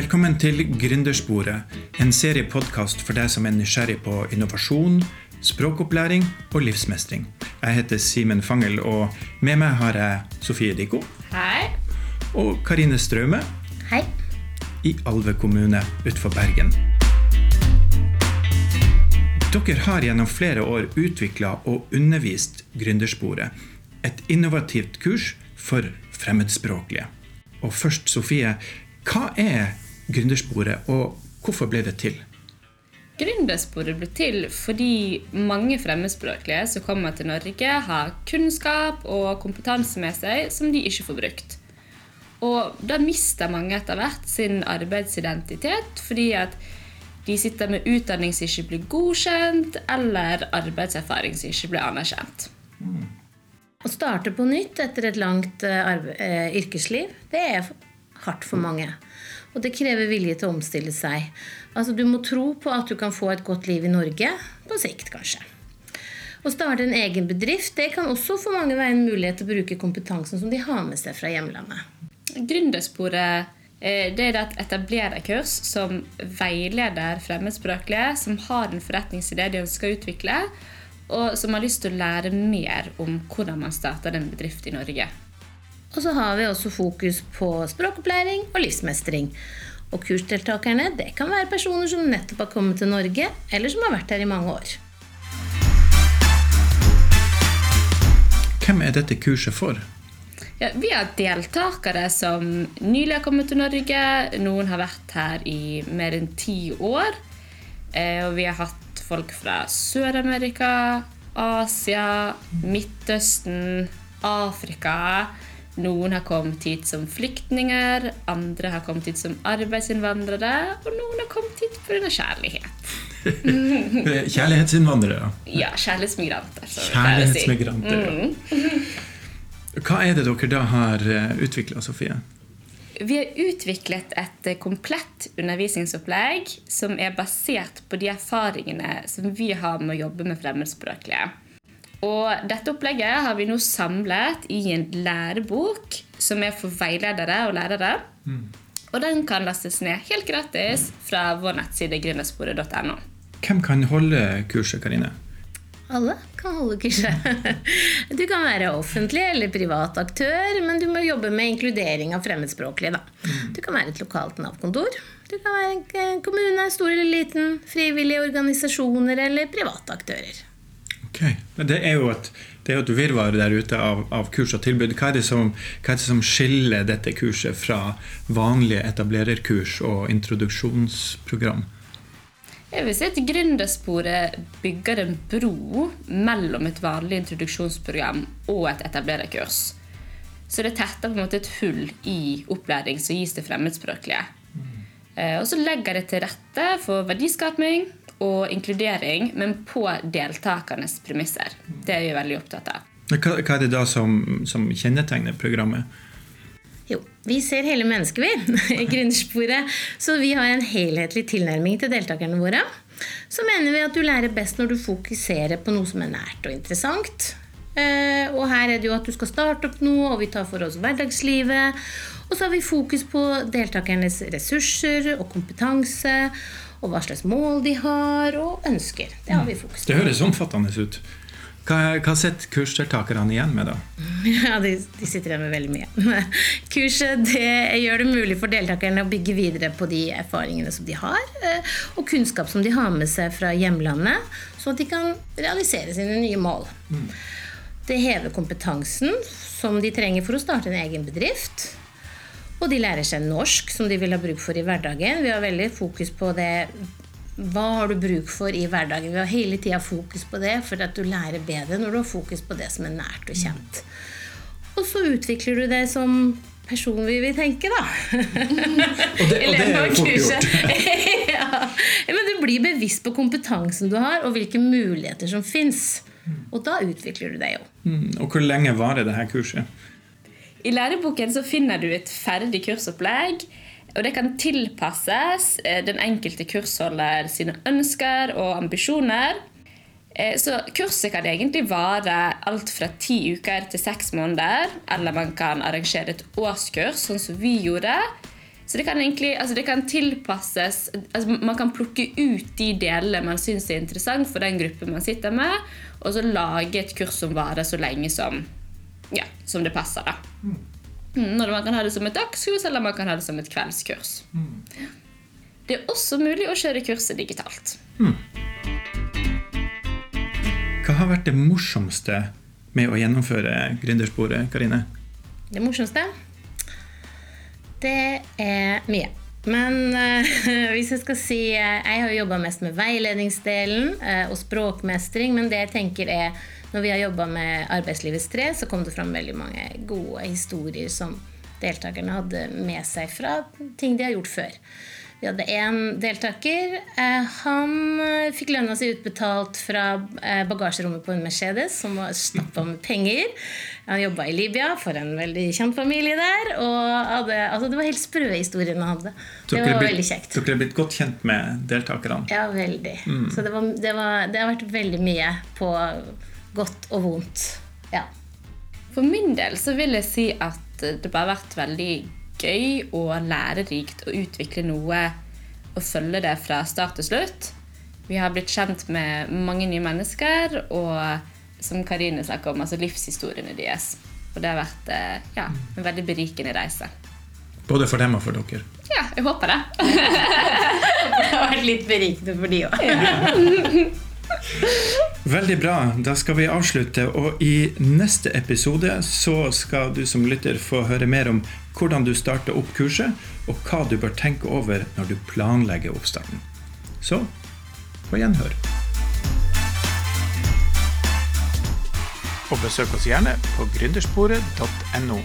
Velkommen til Gründersporet, en serie podkast for deg som er nysgjerrig på innovasjon, språkopplæring og livsmestring. Jeg heter Simen Fangel, og med meg har jeg Sofie Dikko Hei. og Karine Straume Hei. i Alve kommune utenfor Bergen. Dere har gjennom flere år utvikla og undervist Gründersporet, et innovativt kurs for fremmedspråklige. Og først, Sofie, hva er Gründersporet, og hvorfor ble det til? Gründersporet ble til fordi mange fremmedspråklige som kommer til Norge, har kunnskap og kompetanse med seg som de ikke får brukt. Og da mister mange etter hvert sin arbeidsidentitet fordi at de sitter med utdanning som ikke blir godkjent, eller arbeidserfaring som ikke blir anerkjent. Å starte på nytt etter et langt eh, arbe- eh, yrkesliv, det er hardt for mange. Og det krever vilje til å omstille seg. Altså, du må tro på at du kan få et godt liv i Norge, på sikt kanskje. Å starte en egen bedrift det kan også for mange være en mulighet til å bruke kompetansen som de har med seg fra hjemlandet. Gründersporet eh, det er et etablererkurs som veileder fremmedspråklige som har en forretningsidé de ønsker å utvikle, og som har lyst til å lære mer om hvordan man starter en bedrift i Norge. Og så har vi også fokus på språkopplæring og livsmestring. Og kursdeltakerne det kan være personer som nettopp har kommet til Norge, eller som har vært her i mange år. Hvem er dette kurset for? Ja, vi har deltakere som nylig har kommet til Norge. Noen har vært her i mer enn ti år. Eh, og vi har hatt folk fra Sør-Amerika, Asia, Midtøsten, Afrika. Noen har kommet hit som flyktninger, andre har kommet hit som arbeidsinnvandrere, og noen har kommet hit pga. kjærlighet. Kjærlighetsinnvandrere. Ja, kjærlighetsmigranter. vi si. Kjærlighetsmigranter. ja. Hva er det dere da har utvikla, Sofie? Vi har utviklet et eh, komplett undervisningsopplegg som er basert på de erfaringene som vi har med å jobbe med fremmedspråklige. Og dette opplegget har vi nå samlet i en lærebok som er for veiledere og lærere. Og den kan lastes ned helt gratis fra vår nettside gründersporet.no. Hvem kan holde kurset, Karine? Alle kan holde kurset. Du kan være offentlig eller privat aktør, men du må jobbe med inkludering av fremmedspråklige. Da. Du kan være et lokalt Nav-kontor. Du kan være en kommune, stor eller liten, frivillige organisasjoner eller private aktører. Ok, Men Det er jo et, det er et virvar der ute av, av kurs og tilbud. Hva er, det som, hva er det som skiller dette kurset fra vanlige etablererkurs og introduksjonsprogram? Jeg vil si at Gründersporet bygger en bro mellom et vanlig introduksjonsprogram og et etablererkurs. Så det tetter på en måte et hull i opplæring som gis til fremmedspråklige. Eh, Og så legger det til rette for verdiskaping og inkludering, men på deltakernes premisser. Det er vi veldig opptatt av. Hva, hva er det da som, som kjennetegner programmet? Jo, vi ser hele mennesket, vi, i gründersporet. Så vi har en helhetlig tilnærming til deltakerne våre. Så mener vi at du lærer best når du fokuserer på noe som er nært og interessant. Eh, Og her er det jo at du skal starte opp noe, og vi tar for oss hverdagslivet. Og så har vi fokus på deltakernes ressurser og kompetanse, og hva slags mål de har, og ønsker. Det har vi fokus på. Det høres omfattende ut. Hva, hva sitter kursdeltakerne igjen med, da? Ja, de, de sitter igjen med veldig mye. Kurset det gjør det mulig for deltakerne å bygge videre på de erfaringene som de har, eh, og kunnskap som de har med seg fra hjemlandet, sånn at de kan realisere sine nye mål. Det hever kompetansen som de trenger for å starte en egen bedrift. Og de lærer seg norsk, som de vil ha bruk for i hverdagen. Vi har veldig fokus på det hva har du bruk for i hverdagen? Vi har hele tida fokus på det, for at du lærer bedre når du har fokus på det som er nært og kjent. Og så utvikler du det som person vi vil tenke, da. Og det, og det er jo fort gjort. ja. Men du blir bevisst på kompetansen du har, og hvilke muligheter som fins. Og da utvikler du deg jo. Mm, Og hvor lenge varer det her kurset? I læreboken så finner du et ferdig kursopplegg. Og det kan tilpasses eh, den enkelte kursholder sine ønsker og ambisjoner. Eh, Så kurset kan egentlig vare alt fra ti uker til seks måneder. Eller man kan arrangere et årskurs, sånn som vi gjorde. Så det kan egentlig altså det kan tilpasses altså Man kan plukke ut de delene man syns er interessant for den gruppen man sitter med, og så lage et kurs som varer så lenge som, ja, som det passer. da. Mm, når man kan ha det som et dagskurs eller man kan ha det som et kveldskurs. Det er også mulig å kjøre kurset digitalt. Hva har vært det morsomste med å gjennomføre gründersporet, Karine? Det morsomste? Det er mye. Men uh, hvis jeg skal si uh, Jeg har jobba mest med veiledningsdelen uh, og språkmestring, men det jeg tenker er når vi har jobba med Arbeidslivets tre, så kom det fram veldig mange gode historier som deltakerne hadde med seg fra ting de har gjort før. Vi hadde én deltaker. Eh, han eh, fikk lønna si utbetalt fra eh, bagasjerommet på en Mercedes som var stappa med penger. Han jobba i Libya for en veldig kjent familie der. Og hadde, altså det var helt sprø historien han hadde. Det var blitt- veldig kjekt. Dere er blitt godt kjent med deltakerne. Ja, veldig. Så det, var, det, var, det har vært veldig mye på godt og vondt. Ja. For min del så vil jeg si at det bare har vært veldig gøy og lærerikt å utvikle noe og følge det fra start til slutt. Vi har blitt kjent med mange nye mennesker, og som Karine snakker om, altså livshistoriene deres. Og det har vært eh, ja, en veldig berikende reise. Både for dem og for dere. Ja, jeg håper det. Det har vært litt berikende for de òg. Veldig bra. Da skal vi avslutte. Og i neste episode så skal du som lytter få høre mer om hvordan du starter opp kurset, og hva du bør tenke over når du planlegger oppstarten. Så på gjenhør. Og besøk oss gjerne på gründersporet.no.